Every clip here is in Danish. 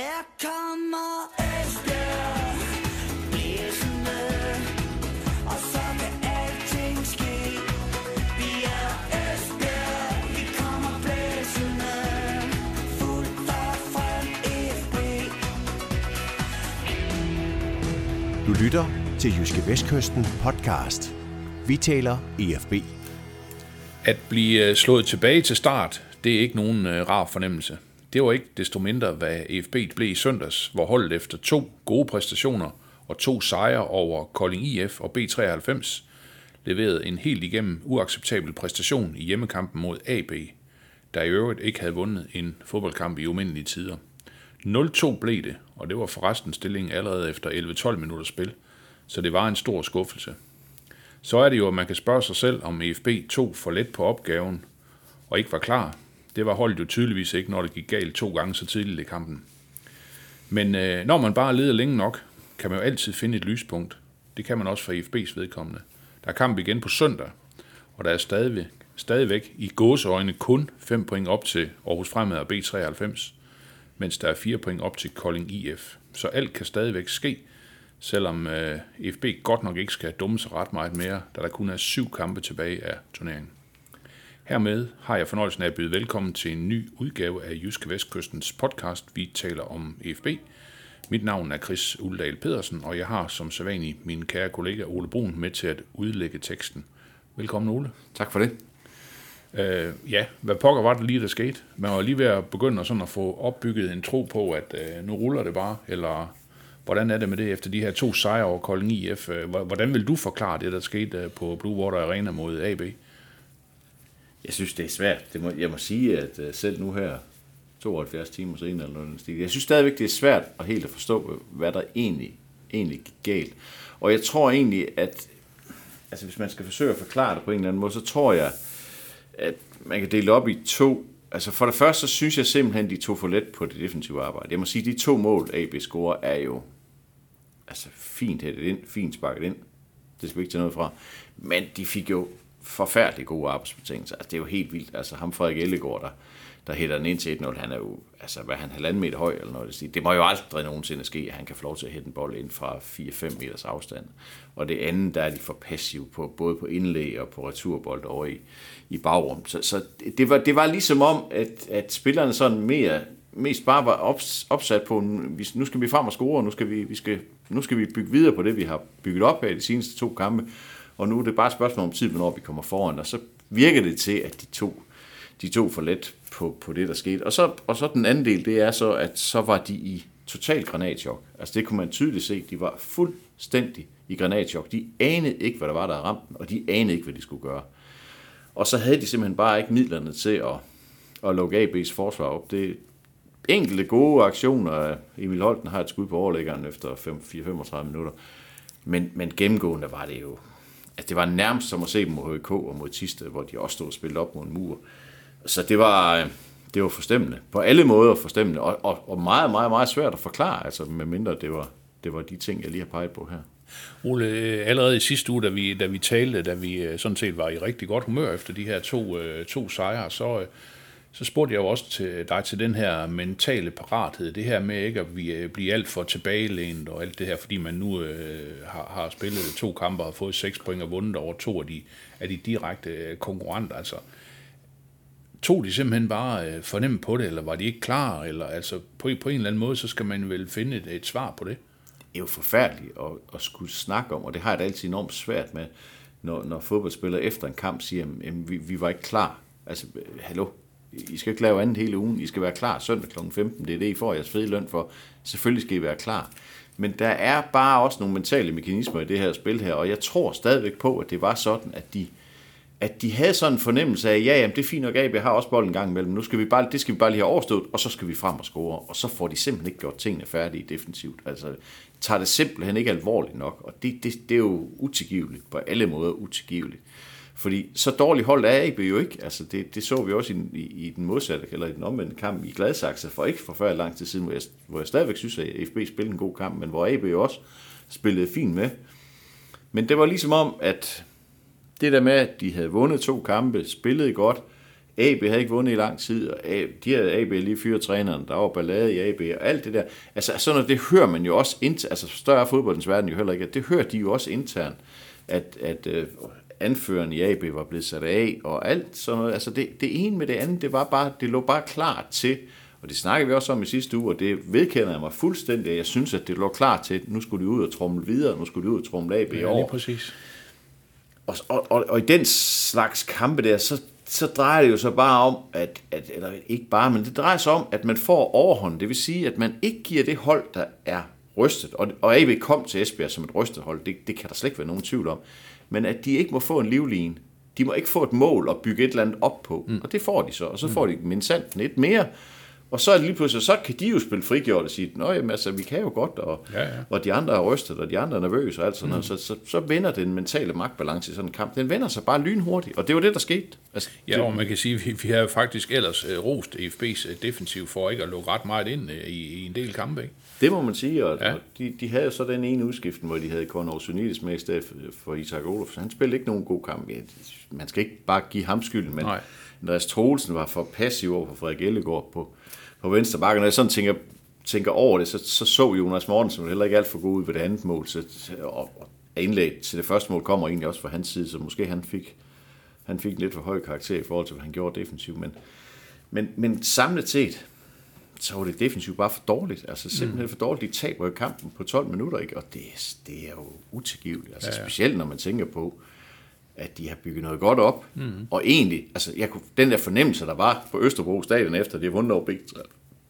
Her kommer Esbjerg Blæsende Og så kan alting ske Vi er Esbjerg Vi kommer blæsende Fuldt og frem FB Du lytter til Jyske Vestkysten podcast. Vi taler EFB. At blive øh, slået tilbage til start, det er ikke nogen øh, rar fornemmelse. Det var ikke desto mindre, hvad EFB blev i søndags, hvor holdet efter to gode præstationer og to sejre over Kolding IF og B93 leverede en helt igennem uacceptabel præstation i hjemmekampen mod AB, der i øvrigt ikke havde vundet en fodboldkamp i umindelige tider. 0-2 blev det, og det var forresten stillingen allerede efter 11-12 minutter spil, så det var en stor skuffelse. Så er det jo, at man kan spørge sig selv, om EFB tog for let på opgaven og ikke var klar. Det var holdet jo tydeligvis ikke, når det gik galt to gange så tidligt i kampen. Men øh, når man bare leder længe nok, kan man jo altid finde et lyspunkt. Det kan man også for IFB's vedkommende. Der er kamp igen på søndag, og der er stadigvæk, stadigvæk i gåseøjne kun 5 point op til Aarhus Fremad og B93, mens der er 4 point op til Kolding IF. Så alt kan stadigvæk ske, selvom øh, FB godt nok ikke skal dumme sig ret meget mere, da der kun er syv kampe tilbage af turneringen. Hermed har jeg fornøjelsen af at byde velkommen til en ny udgave af Jyske Vestkystens podcast, vi taler om FB. Mit navn er Chris Uldal Pedersen, og jeg har som sædvanlig min kære kollega Ole Brun med til at udlægge teksten. Velkommen Ole. Tak for det. Øh, ja, hvad pokker var det lige, der skete? Man var lige ved at begynde sådan at få opbygget en tro på, at øh, nu ruller det bare, eller hvordan er det med det efter de her to sejre over Kolding IF? Øh, Hvordan vil du forklare det, der skete øh, på Blue Water Arena mod AB? Jeg synes, det er svært. Det må, jeg må sige, at øh, selv nu her, 72 timer senere, eller noget, stil, jeg synes stadigvæk, det er svært at helt at forstå, hvad der egentlig, egentlig gik galt. Og jeg tror egentlig, at altså, hvis man skal forsøge at forklare det på en eller anden måde, så tror jeg, at man kan dele op i to. Altså for det første, så synes jeg simpelthen, de tog for let på det defensive arbejde. Jeg må sige, de to mål, AB scorer, er jo altså fint hættet ind, fint sparket ind. Det skal vi ikke tage noget fra. Men de fik jo forfærdelig gode arbejdsbetingelser. Altså, det er jo helt vildt. Altså, ham Frederik Ellegaard, der, der hætter den ind til 1-0, han er jo, altså, hvad er han, halvanden meter høj eller noget. Det, det må jo aldrig nogensinde ske, at han kan få lov til at hætte en bold ind fra 4-5 meters afstand. Og det andet, der er de for passive på, både på indlæg og på returbold over i, i bagrum. Så, så det, var, det var ligesom om, at, at spillerne sådan mere, mest bare var ops, opsat på, nu skal vi frem og score, nu skal vi, vi skal, nu skal vi bygge videre på det, vi har bygget op her i de seneste to kampe og nu er det bare et spørgsmål om tid, hvornår vi kommer foran, og så virker det til, at de to, de to for let på, på det, der skete. Og så, og så den anden del, det er så, at så var de i total granatchok. Altså det kunne man tydeligt se, de var fuldstændig i granatchok. De anede ikke, hvad der var, der ramte dem, og de anede ikke, hvad de skulle gøre. Og så havde de simpelthen bare ikke midlerne til at, at lukke AB's forsvar op. Det enkelte gode aktioner. Emil Holten har et skud på overlæggeren efter 5, 4-35 minutter. Men, men gennemgående var det jo at det var nærmest som at se dem mod HK og mod Tiste, hvor de også stod og spillede op mod en mur. Så det var, øh, det var forstemmende. På alle måder forstemmende, og, og, og meget, meget, meget svært at forklare, altså medmindre det var, det var de ting, jeg lige har peget på her. Ole, øh, allerede i sidste uge, da vi, da vi talte, da vi øh, sådan set var i rigtig godt humør efter de her to, to sejre, så, så spurgte jeg jo også til dig til den her mentale parathed, det her med ikke at vi øh, blive alt for tilbagelænet og alt det her, fordi man nu øh, har, har spillet to kampe og har fået seks point og vundet over to af de, af de direkte øh, konkurrenter. Altså, tog de simpelthen bare øh, fornemme på det, eller var de ikke klar, eller altså på, på en eller anden måde, så skal man vel finde et, et svar på det. Det er jo forfærdeligt at, at skulle snakke om, og det har jeg da altid enormt svært med, når, når fodboldspillere efter en kamp siger, at vi, vi var ikke klar. Altså, øh, hallo, i skal ikke lave andet hele ugen. I skal være klar søndag kl. 15. Det er det, I får jeres fede løn for. Selvfølgelig skal I være klar. Men der er bare også nogle mentale mekanismer i det her spil her, og jeg tror stadigvæk på, at det var sådan, at de, at de havde sådan en fornemmelse af, ja, jamen, det er fint nok, AB har også bolden en gang imellem. Nu skal vi bare, det skal vi bare lige have overstået, og så skal vi frem og score. Og så får de simpelthen ikke gjort tingene færdige defensivt. Altså, tager det simpelthen ikke alvorligt nok, og det, det, det er jo utilgiveligt, på alle måder utilgiveligt. Fordi så dårligt hold er AB jo ikke. Altså det, det så vi også i, i, i den modsatte, eller i den omvendte kamp i Gladsaxe for ikke for før lang tid siden, hvor jeg, hvor jeg stadigvæk synes, at FB spillede en god kamp, men hvor AB jo også spillede fint med. Men det var ligesom om, at det der med, at de havde vundet to kampe, spillede godt, AB havde ikke vundet i lang tid, og A- de havde AB lige fyret træneren, der var ballade i AB, og alt det der. Altså sådan noget, det hører man jo også, internt, altså større fodboldens verden jo heller ikke, det hører de jo også internt, at, at øh, anføreren i AB var blevet sat af, og alt sådan noget. Altså det, det ene med det andet, det var bare, det lå bare klart til, og det snakkede vi også om i sidste uge, og det vedkender jeg mig fuldstændig, jeg synes, at det lå klart til, at nu skulle de ud og trumle videre, nu skulle de ud og trumle AB i Ja, år. præcis. Og, og, og, og i den slags kampe der, så, så drejer det jo så bare om, at, at, eller ikke bare, men det drejer sig om, at man får overhånd. Det vil sige, at man ikke giver det hold, der er rystet. Og, og AB kom til Esbjerg som et rystet hold, det, det kan der slet ikke være nogen tvivl om. Men at de ikke må få en livline. De må ikke få et mål og bygge et eller andet op på. Mm. Og det får de så. Og så får de mindsandt et mere. Og så er det lige pludselig, så kan de jo spille frigjort og sige, Nå, jamen, altså, vi kan jo godt, og, Ja, ja. og de andre er rystet, og de andre er nervøse og alt sådan noget. Så, så, så vender den mentale magtbalance i sådan en kamp. Den vender sig bare lynhurtigt, og det var det, der skete. Altså, Ja, og man kan sige, at vi, vi har jo faktisk ellers øh, rost FB's øh, defensiv for ikke at lukke ret meget ind øh, i, i en del kampe, ikke? Det må man sige, og, Ja. og de, de havde så den ene udskiften, hvor de havde Conor Sunidis med i stedet for- Isak Olof. Han spillede ikke nogen god kamp. Man skal ikke bare give ham skylden, men Nej. Andreas Troelsen var for passiv over for Frederik Ellegaard på, på venstre bakke. Når jeg sådan tænker, tænker over det, så, så så Jonas Mortensen heller ikke alt for god ud ved det andet mål. Så, og, og indlæg til det første mål kommer egentlig også fra hans side, så måske han fik, han fik lidt for høj karakter i forhold til, hvad han gjorde defensivt. Men, men, men samlet set, så var det defensivt bare for dårligt. Altså simpelthen for dårligt. De taber jo kampen på 12 minutter, ikke? og det, det er jo utilgiveligt. Altså ja, ja. specielt når man tænker på, at de har bygget noget godt op. Mm. Og egentlig, altså jeg kunne, den der fornemmelse, der var på Østerbro stadion efter, de har vundet over B-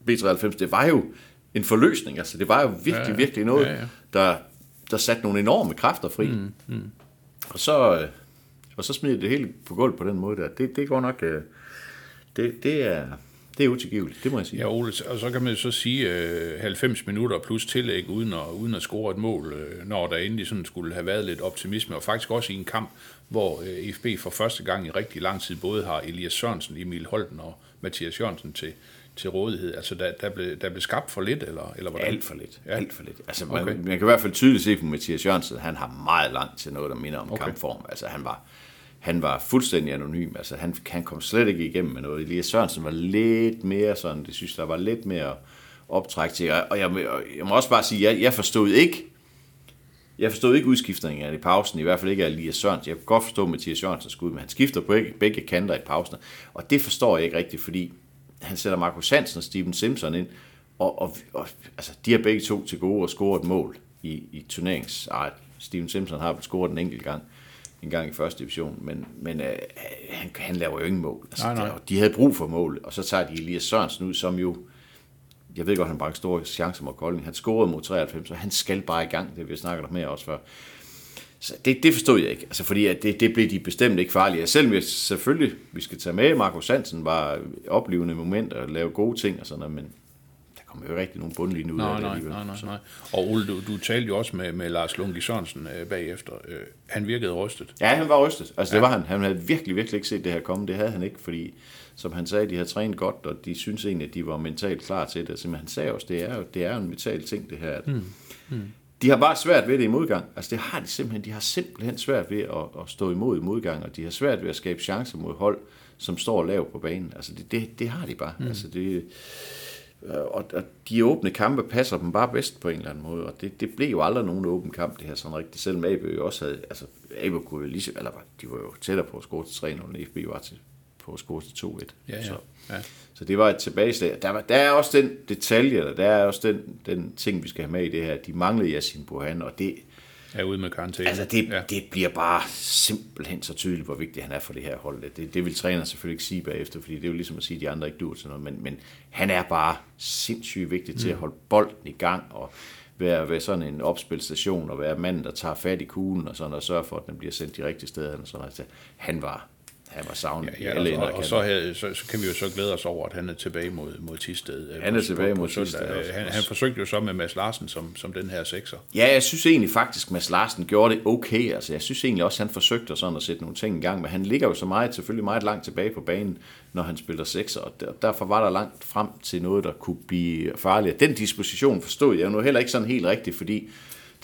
B93, det var jo en forløsning. Altså det var jo virkelig, ja, ja. virkelig noget, Ja, ja. Der, der satte nogle enorme kræfter fri. Mm. Mm. Og så... øh, Og så smider det hele på gulv på den måde der. Det, det går nok... øh, Det, det er... Det er utilgiveligt, det må jeg sige. Ja, Ole, og så kan man så sige øh, 90 minutter plus tillæg uden at, uden at score et mål, øh, når der endelig sådan skulle have været lidt optimisme, og faktisk også i en kamp, hvor øh, FB for første gang i rigtig lang tid både har Elias Sørensen, Emil Holten og Mathias Jørgensen til, til rådighed. Altså, der, der, blev, der blev skabt for lidt, eller, eller hvordan? Alt for lidt. Ja. Alt for lidt. Altså, man, Okay. okay. man kan i hvert fald tydeligt se på Mathias Jørgensen, han har meget langt til noget, der minder om okay. kampform. Altså, han var, han var fuldstændig anonym. Altså, han, han kom slet ikke igennem med noget. Elias Sørensen var lidt mere sådan, det synes der var lidt mere optræk til. Og jeg, og jeg må også bare sige, jeg, jeg forstod ikke, jeg forstod ikke udskiftningen i pausen, i hvert fald ikke af Elias Sørensen. Jeg kan godt forstå Mathias Sørensens skud, men han skifter på begge, begge kanter i pausen. Og det forstår jeg ikke rigtigt, fordi han sætter Markus Hansen og Steven Simpson ind, og, og, og altså, de har begge to til gode at score et mål i, i turneringen. Steven Simpson har scoret en enkelt gang, en gang i første division, men, men øh, han, han laver jo ingen mål. Altså, Nej, nej. der- De havde brug for mål, og så tager de Elias Sørensen ud, som jo jeg ved godt, han bragte store chancer mod Kolding. Han scorede mod 93, så han skal bare i gang. Det vi snakker om mere også før. Så det, det forstod jeg ikke, altså fordi at det, det blev de bestemt ikke farlige. Selvom jeg selvfølgelig, vi skal tage med, Markus Hansen var oplevende momenter og lave gode ting og sådan noget, men kommer jo rigtig nogen bundlinje ud Nej, af det nej, alligevel. nej, nej, nej. Og Ole, du, du talte jo også med, med Lars Lunke Sørensen øh, bagefter. Øh, han virkede rystet. Ja, han var rystet. Altså, det var han. Han havde virkelig, virkelig ikke set det her komme. Det havde han ikke, fordi, som han sagde, de havde trænet godt, og de synes egentlig, at de var mentalt klar til det. Så, men han sagde også, det er jo, det er jo en mental ting, det her. Mm. Mm. De har bare svært ved det i modgang. Altså, det har de simpelthen. De har simpelthen svært ved at, at stå imod i modgang, og de har svært ved at skabe chancer mod hold, som står lavt på banen. Altså, det, det, det har de bare. Mm. Altså, det, og, og de åbne kampe passer dem bare bedst på en eller anden måde, og det, det blev jo aldrig nogen åben kamp, det her sådan rigtigt, selvom AB jo også havde, altså AB kunne jo lige, så- eller de var jo tættere på at score til 3-0, end FB var til, på at score til 2-1. Ja, ja. Så, ja. så det var et tilbageslag. Der, var, der er også den detalje, eller der er også den, den ting, vi skal have med i det her. De manglede Yasin Bohan, og det, Er ude med karantæne. Altså, det, ja. det bliver bare simpelthen så tydeligt, hvor vigtig han er for det her hold. Det, det vil træneren selvfølgelig ikke sige bagefter, fordi det er jo ligesom at sige, at de andre ikke dur til noget, men, men han er bare sindssygt vigtig til at holde bolden i gang, og være, være sådan en opspilstation, og være manden, der tager fat i kuglen, og sådan, og sørge for, at den bliver sendt de rigtige steder. Og sådan, altså, han var, han var savnet i Ja, alle og, og, så, havde, så, så kan vi jo så glæde os over, at han er tilbage mod, mod Tisted. øh, Han er på- tilbage mod. Thisted også. Han, han forsøgte jo så med Mads Larsen som, som den her sekser. Ja, jeg synes egentlig faktisk, Mads Larsen gjorde det okay. Altså, jeg synes egentlig også, han forsøgte sådan at sætte nogle ting i gang, men han ligger jo så meget, selvfølgelig meget langt tilbage på banen, når han spiller sekser, og der, derfor var der langt frem til noget, der kunne blive farligt. Den disposition forstod jeg jo nu heller ikke sådan helt rigtigt, fordi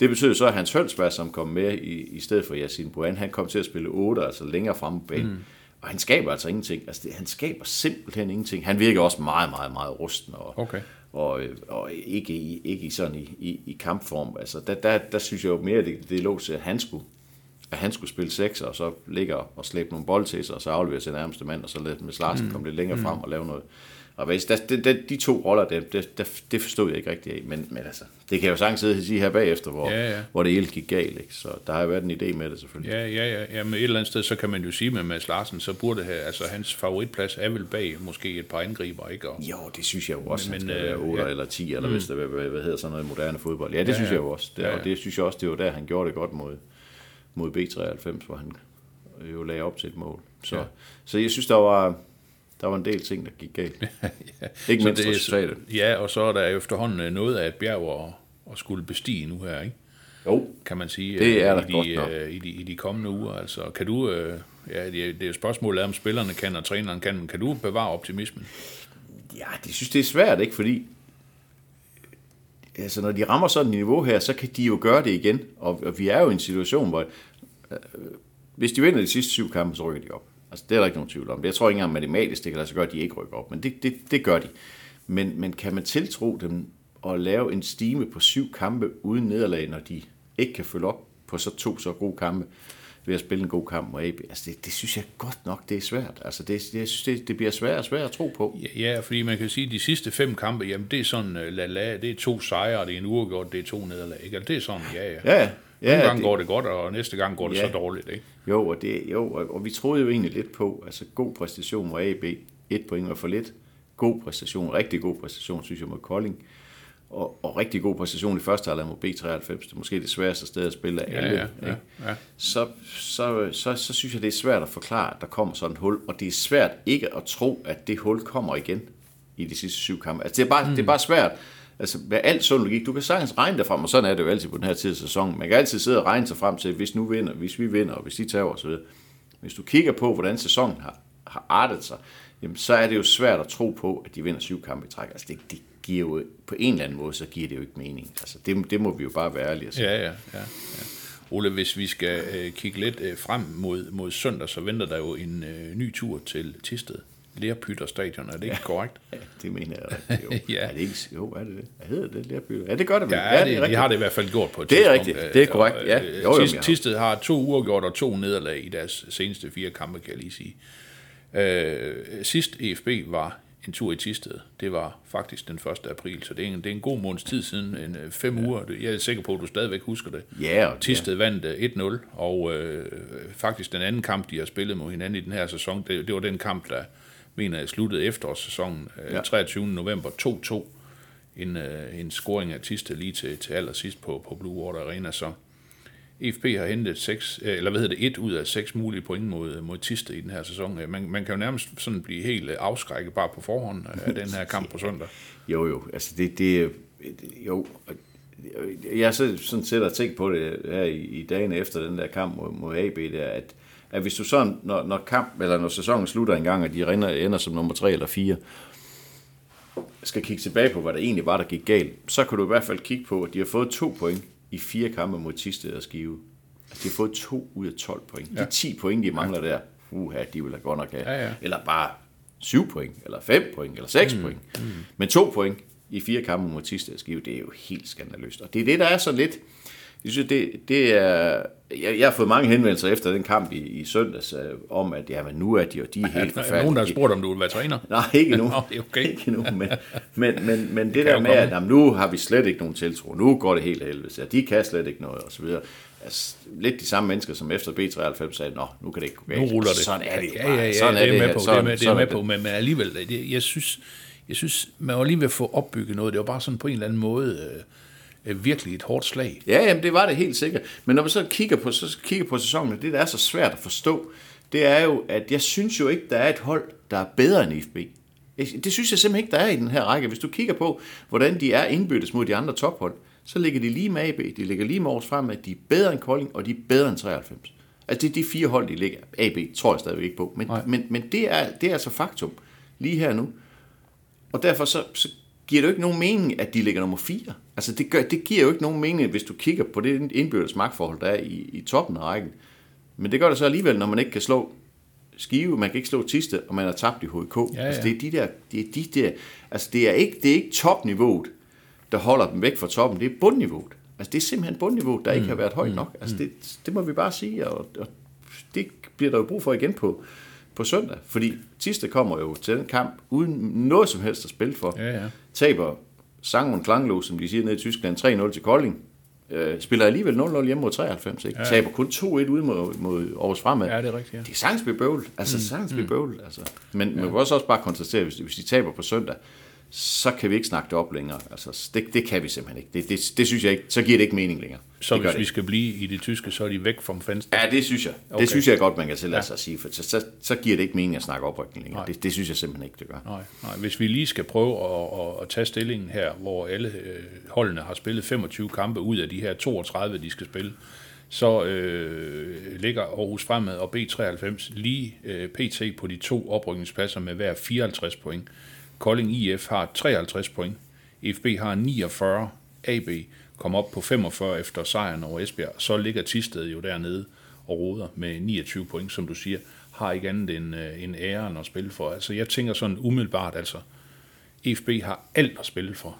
det betød så, at Hans Hølsberg, som kom med i, i stedet for Yasin Bohan, han kom til at spille 8, altså længere fremme på banen. Mm. Og han skaber altså ingenting. Altså, det, han skaber simpelthen ingenting. Han virker også meget, meget, meget rusten. Og, Okay. og, øh, og ikke, i, ikke i sådan i, i, i kampform. Altså, der, der, der synes jeg jo mere, det, det lå til, at han skulle, at han skulle spille seks, og så ligge og slæbe nogle bold til sig, og så aflevere til nærmeste mand, og så lade med Larsen mm. komme lidt længere mm. frem og lave noget. Og hvis der, de, de, de to roller, det, det, det, det forstod jeg ikke rigtig af, men, men altså, det kan jeg jo sagtens sidde og sige her bagefter, hvor, Ja, ja. hvor det hele gik galt, ikke? så der har jo været en idé med det selvfølgelig. Ja, ja, ja. ja men et eller andet sted, så kan man jo sige med Mads Larsen, så burde have, altså hans favoritplads er vel bag måske et par angriber, ikke? Og, Jo, det synes jeg jo også, men, han skal øh, være 8 ja. eller 10, eller mm. hvis det hvad, hvad, hedder sådan noget moderne fodbold. Ja, det ja, synes ja. jeg jo også. Det, Ja, ja. Og det synes jeg også, det var der, han gjorde det godt mod, mod B93, hvor han jo lagde op til et mål. Så. Ja. så jeg synes, der var, der var en del ting, der gik galt. Ikke Så mindst det er- resultatet. Ja, og så er der efterhånden øh, noget af et bjerg at, at skulle bestige nu her, ikke? Jo, kan man sige, Det er øh, der i, godt de, nok. øh, i, de, i de kommende uger. Altså, kan du, ja, det, er- er jo spørgsmålet, om spillerne kan, og træneren kan, kan du bevare optimismen? Ja, det synes det er svært, ikke? Fordi altså, når de rammer sådan et niveau her, så kan de jo gøre det igen. Og, og vi er jo i en situation, hvor øh, hvis de vinder de sidste syv kampe, så rykker de op. Altså, det er der ikke nogen tvivl om. Jeg tror ikke engang matematisk, det kan lade sig gøre, at de ikke rykker op. Men det, det, det gør de. Men, men kan man tiltro dem at lave en stime på syv kampe uden nederlag, når de ikke kan følge op på så to så gode kampe ved at spille en god kamp mod AB? Altså, det, det synes jeg godt nok, det er svært. Altså, det, det, jeg synes, det, det bliver svært og svært at tro på. Ja, ja, fordi man kan sige, at de sidste fem kampe, jamen det er sådan, uh, la, la, det er to sejre, det er en uafgjort, det er to nederlag. Ikke? Altså, det er sådan, ja, ja. Ja, ja. Nogle Ja, gange det- går det godt, og næste gang går det Ja. så dårligt. Ikke? Jo, og, det, jo og, og vi troede jo egentlig lidt på, altså god præstation mod AB, et point var for lidt. God præstation, rigtig god præstation, synes jeg, mod Kolding. Og, og rigtig god præstation i første halvleg mod B93. Det er måske det sværeste sted at spille af Ja, alle. ja, ja, ikke? ja. Så, så, så, så synes jeg, det er svært at forklare, at der kommer sådan et hul. Og det er svært ikke at tro, at det hul kommer igen i de sidste syv kampe. Altså, det er bare, mm. det er bare svært. Altså, med alt sund logik, du kan sagtens regne dig frem, og sådan er det jo altid på den her tid af sæsonen. Man kan altid sidde og regne sig frem til, hvis nu vinder, hvis vi vinder, og hvis de tager osv. Hvis du kigger på, hvordan sæsonen har, har artet sig, jamen, så er det jo svært at tro på, at de vinder syv kampe i træk. Altså, det, det giver jo, på en eller anden måde, så giver det jo ikke mening. Altså, det, det må vi jo bare være ærlige og sige. Ja, ja, ja, ja. Ole, hvis vi skal øh, kigge lidt øh, frem mod, mod søndag, så venter der jo en øh, ny tur til Tisted. Lerpytter stadion, er det ikke korrekt? Ja, det mener jeg jo. Ja. Er det ikke, jo, er det det? Hvad hedder det? Lærby? Ja, det gør det vel. Ja, det, er de rigtigt. har det i hvert fald gjort på et Det er rigtigt. Det er korrekt. Ja. øh, Jo, jo, Tis- men jeg har- Tisted har to uafgjort og to nederlag i deres seneste fire kampe, kan jeg lige sige. Øh, sidst EFB var en tur i Tisted, det var faktisk den 1. april, så det er en, det er en god måneds tid siden, en, øh, fem uger. Jeg er sikker på, at du stadigvæk husker det. Ja, og- Tisted vandt øh, 1-0, og øh, faktisk den anden kamp, de har spillet mod hinanden i den her sæson, det, det var den kamp, der mener jeg sluttede efterårssæsonen, øh, Ja. 23. november 2-2. En, øh, en scoring af Tisted lige til, til allersidst på, på Blue Water Arena, så EFB har hentet seks, øh, eller hvad hedder det, et ud af seks mulige point mod, mod Tisted i den her sæson. Man, man kan jo nærmest sådan blive helt afskrækket bare på forhånd af den her kamp på søndag. Jo, jo. Altså, det, det jo. Jeg så- sådan set og tænkt på det her i, i dagen efter den der kamp mod, mod AB, der, at, at hvis du sådan, når, når kamp, eller når sæsonen slutter en gang, og de ender, ender som nummer tre eller fire, skal kigge tilbage på, hvad der egentlig var, der gik galt, så kan du i hvert fald kigge på, at de har fået to point i fire kampe mod Tisted og Skive. Altså, de har fået to ud af 12 point. Ja. De 10 point, de mangler der, uha, de vil da godt nok have. Ja, ja. Eller bare 7 point, eller 5 point, eller 6 mm. point. Mm. Men to point i fire kampe mod Tisted og Skive, det er jo helt skandaløst. Og det er det, der er så lidt... Jeg synes, det, det er... Jeg, jeg har fået mange henvendelser efter den kamp i, i søndags, øh, om at jamen, nu er de jo de er helt Der er nogen, der har spurgt, om du vil være træner. Nej, ikke nu. Nå, det er okay. Ikke nu, men, men, men, men det, kan der med, komme. at jamen, nu har vi slet ikke nogen tiltro, nu går det helt helvede, så de kan slet ikke noget, og så videre. Altså, lidt de samme mennesker, som efter B93 sagde, nå, nu kan det ikke gå Nu galt. ruller det. Sådan er det jo ja, bare. Ja, ja, sådan det er, med på, det er, med, det er med på, men, men alligevel, det, jeg synes, jeg synes, man var lige ved at få opbygget noget. Det var bare sådan på en eller anden måde øh, virkelig et hårdt slag. Ja, jamen, det var det helt sikkert. Men når vi så kigger på, så kigger på sæsonen, det der er så svært at forstå, det er jo, at jeg synes jo ikke, der er et hold, der er bedre end FB. Det synes jeg simpelthen ikke, der er i den her række. Hvis du kigger på, hvordan de er indbyttes mod de andre tophold, så ligger de lige med AB, de ligger lige med års frem, at de er bedre end Kolding, og de er bedre end 93. Altså det er de fire hold, de ligger. AB tror jeg stadigvæk ikke på, men, Nej. men, men det, er, det er altså faktum lige her nu. Og derfor så, så giver det jo ikke nogen mening, at de ligger nummer 4. Altså det, gør, det giver jo ikke nogen mening, hvis du kigger på det indbyrdes magtforhold, der er i, i toppen af rækken. Men det gør det så alligevel, når man ikke kan slå Skive, man kan ikke slå Tiste, og man har tabt i HK. Ja, Altså, ja. det er de der, det er de der, altså det er ikke, det er ikke topniveauet, der holder dem væk fra toppen, det er bundniveauet. Altså det er simpelthen bundniveauet, der mm. ikke har været højt nok. Altså det, det må vi bare sige, og, og det bliver der jo brug for igen på, på søndag, fordi Tiste kommer jo til den kamp uden noget som helst at spille for. Ja, ja. Taber Sangen Klanglo, som de siger nede i Tyskland, 3-0 til Kolding. Øh, spiller alligevel 0-0 hjemme mod 93, ikke? Ja. Taber kun 2-1 ude mod, mod Aarhus Fremad. Ja, det er rigtigt, ja. Det er sagtens bøvl. Altså, mm. sagtens bøvl. Altså. Men ja. man kan også også bare konstatere, hvis, hvis de taber på søndag, så kan vi ikke snakke det op længere. Altså, det, det kan vi simpelthen ikke. Det, det, det synes jeg ikke. Så giver det ikke mening længere. Så det hvis det vi skal blive i det tyske, så er de væk fra fans. Ja, det synes jeg. Okay. Det synes jeg godt, man kan tillade sig at sige, for så, så, så giver det ikke mening at snakke oprykning længere. Det, det synes jeg simpelthen ikke, det gør. Nej, nej. Hvis vi lige skal prøve at, at, at tage stillingen her, hvor alle øh, holdene har spillet 25 kampe ud af de her 32, de skal spille, så øh, ligger Aarhus Fremad og B93 lige øh, pt. på de to oprykningspladser med hver 54 point. Kolding IF har 53 point, FB har 49, AB kommer op på 45 efter sejren over Esbjerg. Så ligger Tisted jo dernede og roder med 29 point, som du siger, har ikke andet end, øh, end æren at spille for. Altså jeg tænker sådan umiddelbart, altså FB har alt at spille for.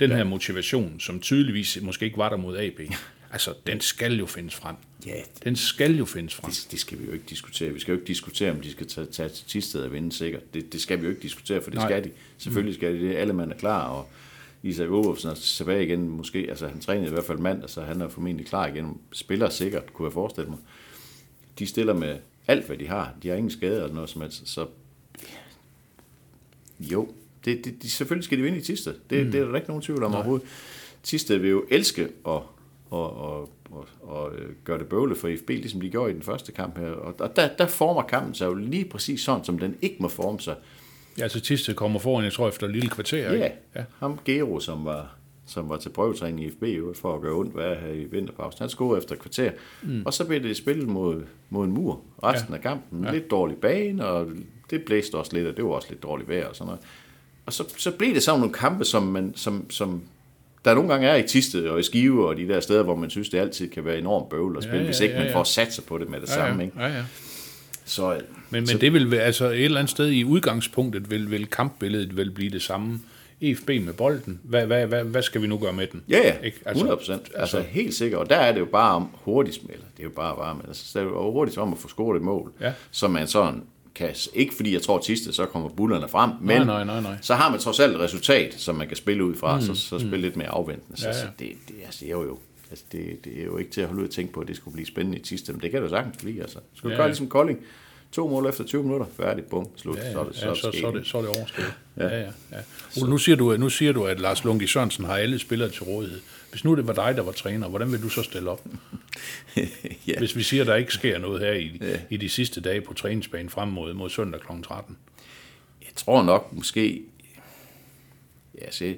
Den ja. her motivation, som tydeligvis måske ikke var der mod AB, altså den skal jo findes frem. Ja, Den skal jo findes frem. det, det skal vi jo ikke diskutere. Vi skal jo ikke diskutere, om de skal tage, tage til Tisted og vinde sikkert. Det, det skal vi jo ikke diskutere, for det Nej. skal de. Selvfølgelig skal de det. Alle mand er klar, og Isak Olofsen er tilbage igen. Måske, altså han trænede i hvert fald mandag, så han er formentlig klar igen. Spiller sikkert, kunne jeg forestille mig. De stiller med alt, hvad de har. De har ingen skader eller noget som helst. Så jo, det, det, de, selvfølgelig skal de vinde i Tisted. Det, mm. det er der ikke nogen tvivl om overhovedet. Tisted vil jo elske at, og, og, og, og øh, gøre det bøvle for FB, ligesom de gjorde i den første kamp her. Og og der, der former kampen sig jo lige præcis sådan, som den ikke må forme sig. Ja, altså Tiste kommer foran, jeg tror, efter et lille kvarter. Ja, ikke? ja. ham Gero, som var, som var til prøvetræning i FB for at gøre ondt være her i vinterpausen. Han scorede efter et kvarter, mm. og så blev det spillet mod, mod en mur resten ja. af kampen. Ja. Lidt dårlig bane, og det blæste også lidt, og det var også lidt dårligt vejr og sådan noget. Og så, så blev det sådan nogle kampe, som, man, som, som der nogle gange er i Tisted og i Skive og de der steder, hvor man synes, det altid kan være enormt bøvl at spille, ja, ja, hvis ikke ja, man ja. får sat sig på det med det Ja, samme. Ikke? ja, ja. Så, øh, Men, så, men det vil altså et eller andet sted i udgangspunktet vil, vil kampbilledet vil blive det samme. EFB med bolden, hvad, hvad, hvad, hvad skal vi nu gøre med den? Ja, ja, Ikke? 100 procent. Altså, altså, helt sikkert. Og der er det jo bare om hurtigt smelter. Det er jo bare varme. Altså, det er jo hurtigt om at få scoret et mål. Ja. Så man sådan kan, ikke fordi jeg tror Tiste, så kommer bullerne frem, men nej, nej, nej. så har man trods alt et resultat, som man kan spille ud fra, mm, så, så spille lidt mere afventende. Så, Ja, ja, så det, det, altså, det er jo Altså, det, det er jo ikke til at holde ud og tænke på, at det skulle blive spændende i Tiste, men det kan du sagtens blive. Altså. Skal du Ja, gøre ligesom Kolding? To mål efter 20 minutter, færdigt, bum, slut. Ja, ja, så er det, så, ja, så, så, er det, så er det overstået. Ja. Ja, ja, ja. Ole, nu, siger du, nu siger du, at Lars Lunke Sørensen har alle spillere til rådighed. Hvis nu det var dig, der var træner, hvordan vil du så stille op? ja. Hvis vi siger, at der ikke sker noget her i, i de sidste dage på træningsbanen frem mod, mod søndag kl. 13. Jeg tror nok måske... Ja, så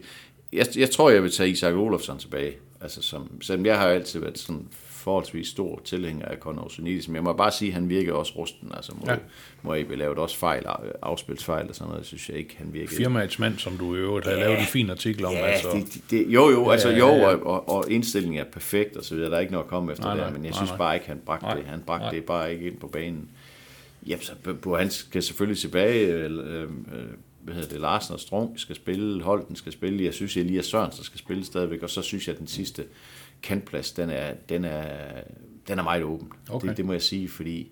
jeg, jeg tror, jeg vil tage Isak Olofsson tilbage. Altså, som, selvom jeg har altid været sådan forholdsvis stor tilhænger af Osunidis, men jeg må bare sige, at han virker også rusten. Altså, må, Ja. ja. må AB lavet også fejl, afspilsfejl og sådan noget, synes jeg ikke, han virker. Firmaets mand, som du i øvrigt har lavet en fin artikel om. Ja, altså. det, det, jo, jo, altså ja, jo, ja, ja. Og, og, og indstillingen er perfekt og så videre. Der er ikke noget at komme efter Nej, der, nej, men jeg nej, synes nej. bare ikke, han bragte Nej, det. Han bragte nej. det bare ikke ind på banen. Jamen, så Bo- han skal selvfølgelig tilbage. Øh, øh, hvad hedder det? Larsen og Strunk skal spille. Holten skal spille. Jeg synes, Elias Sørensen skal spille stadigvæk. Og så synes jeg, at den sidste kantplads, den er, den er, den er meget åben. Okay. Det, det må jeg sige, fordi...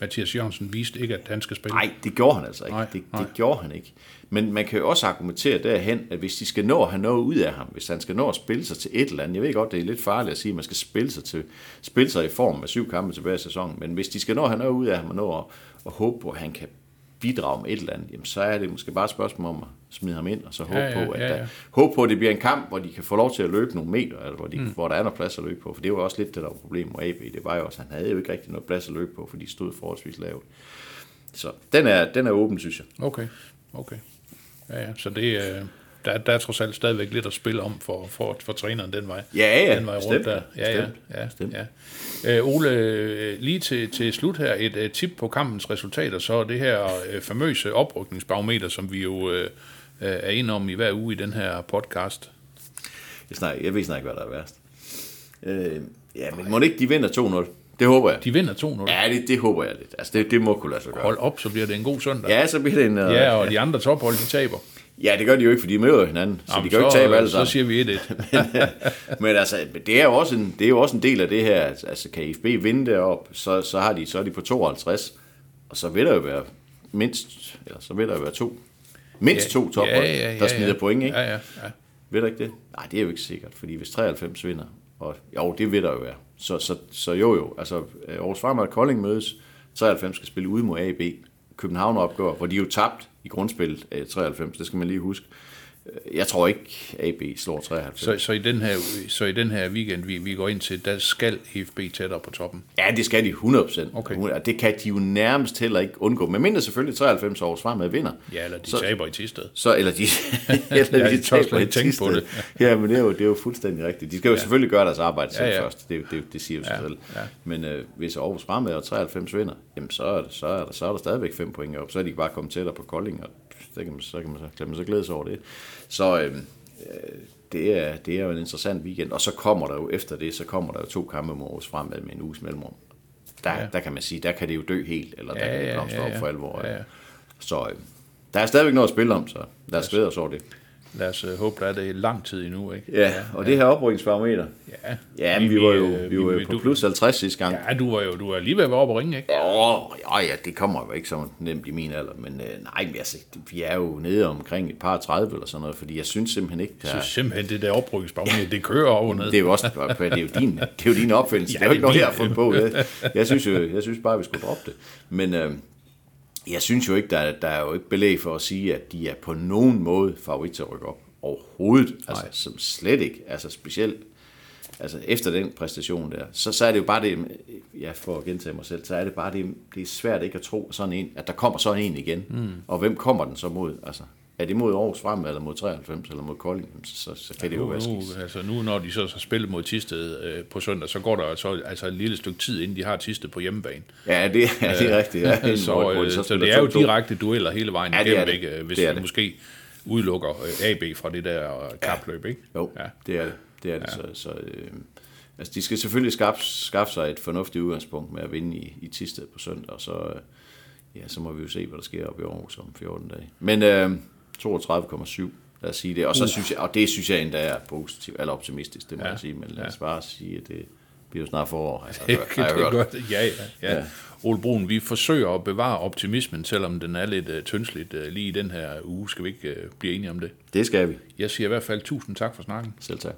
Mathias Jørgensen viste ikke, at han skal spille. Nej, det gjorde han altså ikke. Nej, det, nej. det gjorde han ikke. Men man kan jo også argumentere derhen, at hvis de skal nå at have noget ud af ham, hvis han skal nå at spille sig til et eller andet, jeg ved godt, det er lidt farligt at sige, at man skal spille sig, til, spille sig i form med syv kampe tilbage i sæsonen, men hvis de skal nå at have noget ud af ham og nå at, at håbe på, at han kan bidrage med et eller andet, jamen så er det måske bare et spørgsmål om at smide ham ind, og så håbe, Ja, ja, på, at ja, der, ja. håbe på, at det bliver en kamp, hvor de kan få lov til at løbe nogle meter, eller hvor, de, mm. hvor der er noget plads at løbe på, for det var også lidt det, der var problemet med AB, det var jo også, han havde jo ikke rigtig noget plads at løbe på, for de stod forholdsvis lavt. Så den er, den er åben, synes jeg. Okay, okay. Ja, ja. Så det, øh, der, der er trods alt stadigvæk lidt at spille om for, for, for træneren den vej. Ja, ja, den vej rundt der. Ja, ja, ja, bestemt. ja. Øh, Ole, øh, lige til, til slut her, et øh, tip på kampens resultater, så er det her øh, famøse oprykningsbarometer, som vi jo øh, øh, er inde om i hver uge i den her podcast. Jeg, snakker, jeg ved snart ikke, hvad der er værst. Øh, ja, men må det ikke, de vinder 2-0. Det håber jeg. De vinder 2-0. Ja, det, det håber jeg lidt. Altså, det, det må kunne lade sig gøre. Hold op, så bliver det en god søndag. Ja, så bliver det en... Uh, Ja, og de andre tophold, de taber. ja, det gør de jo ikke, for de møder hinanden. Så Jamen, de kan jo ikke tabe alle så siger vi 1-1. Men altså, det er jo også en, det er jo også en del af det her. Altså, kan IFB vinde derop, så, så, har de, så er de på 52. Og så vil der jo være mindst, eller så vil der jo være to. Mindst to tophold, der smider point, ikke? Ja, ja, ja. Ved der ikke det? Nej, det er jo ikke sikkert, fordi hvis 93 vinder, og jo, det vil der jo være. Så, så, så jo jo, altså øh, Aarhus Fremad og Kolding mødes, 93 skal spille ude mod AB. København opgør, hvor de jo tabt i grundspillet af 93, det skal man lige huske. Jeg tror ikke, AB slår 93. Så, så, i den her, så i den her weekend, vi, vi går ind til, der skal FB tættere på toppen. Ja, det skal de 100%. Okay. Og det kan de jo nærmest heller ikke undgå. Men mindre selvfølgelig 93 års fremad vinder. Ja, eller de så, taber i Tisted. Så, eller de, eller Ja, de taber i tænke på Thisted. Ja, men det er jo, det er jo fuldstændig rigtigt. De skal jo ja. selvfølgelig gøre deres arbejde selv Ja, ja. først. Det, det, det siger jo sig Ja, selv. ja. Men øh, hvis Aarhus fremad og 93 vinder, jamen så er, det, så, er der, så er der stadigvæk fem point op. Så er de bare kommet tættere på Kolding, og det kan man, så kan man, så, kan man så glæde sig over det. Så øh, det, er, det er jo en interessant weekend. Og så kommer der jo efter det, så kommer der jo to kampe mod Aarhus fremad med en uges mellemrum. Der, ja. der kan man sige, der kan det jo dø helt, eller der Ja, kan det blomstre ja, op ja. for alvor. Ja, ja. Så øh, der er stadigvæk noget at spille om, så lad os glæde os over det. Lad os uh, håbe, der er det lang tid endnu, ikke? Ja, og det her oprykningsbarometer. Ja, Ja, men vi, var jo, øh, vi var jo på du- plus 50 sidste gang. Ja, du var jo du var lige ved at være oppe og ringe, ikke? Åh, oh, ja, det kommer jo ikke så nemt i min alder, men øh, nej, men altså, vi er jo nede omkring et par 30 eller sådan noget, fordi jeg synes simpelthen ikke, der, Jeg synes simpelthen, det der oprykkesbarometer, det kører over ned. det er jo også det er jo din, det er jo din opfindelse. Ja, det er jo ikke noget, jeg har fundet på. Jeg, jeg, synes jo, jeg synes bare, vi skulle droppe det. Men øh, jeg synes jo ikke, der, er- der er jo ikke belæg for at sige, at de er på nogen måde favorit til at rykke op. Overhovedet. Altså, Nej. som slet ikke. Altså specielt altså efter den præstation der, så, så er det jo bare det, ja, for at gentage mig selv, så er det bare det, det er svært ikke at tro sådan en, at der kommer sådan en igen. Mm. Og hvem kommer den så mod? Altså, er det mod Aarhus Frem, eller mod 93, eller mod Kolding, så, så, så kan det jo Nu, være skidt. altså nu, når de så har spillet mod Tisted øh, på søndag, så går der så altså et lille stykke tid, inden de har Tisted på hjemmebane. Ja, det, ja, det er rigtigt. Ja, så, øh, så, spiller det er jo 2-2. direkte dueller hele vejen Ja, igennem, ikke? Hvis Det er det. måske udelukker øh, AB fra det der øh, kapløb, ikke? Jo, Ja. ja. det er det. det, er det. Ja. Så, så, øh, altså, de skal selvfølgelig skaffe, skaffe sig et fornuftigt udgangspunkt med at vinde i, i Tisted på søndag, og så, øh, ja, så må vi jo se, hvad der sker op i Aarhus om 14 dage. Men øh, 32,7, lad os sige det. Og, så synes jeg, og det synes jeg endda er positivt, eller optimistisk, det må Ja. jeg sige, men lad os Ja. bare sige, at det bliver jo snart forår. Altså, Det, har jeg det er hørt. godt. Ja, ja, ja. Ja. Ole Brun, vi forsøger at bevare optimismen, selvom den er lidt uh, tyndsligt uh, lige i den her uge. Skal vi ikke uh, blive enige om det? Det skal vi. Jeg siger i hvert fald tusind tak for snakken. Selv tak.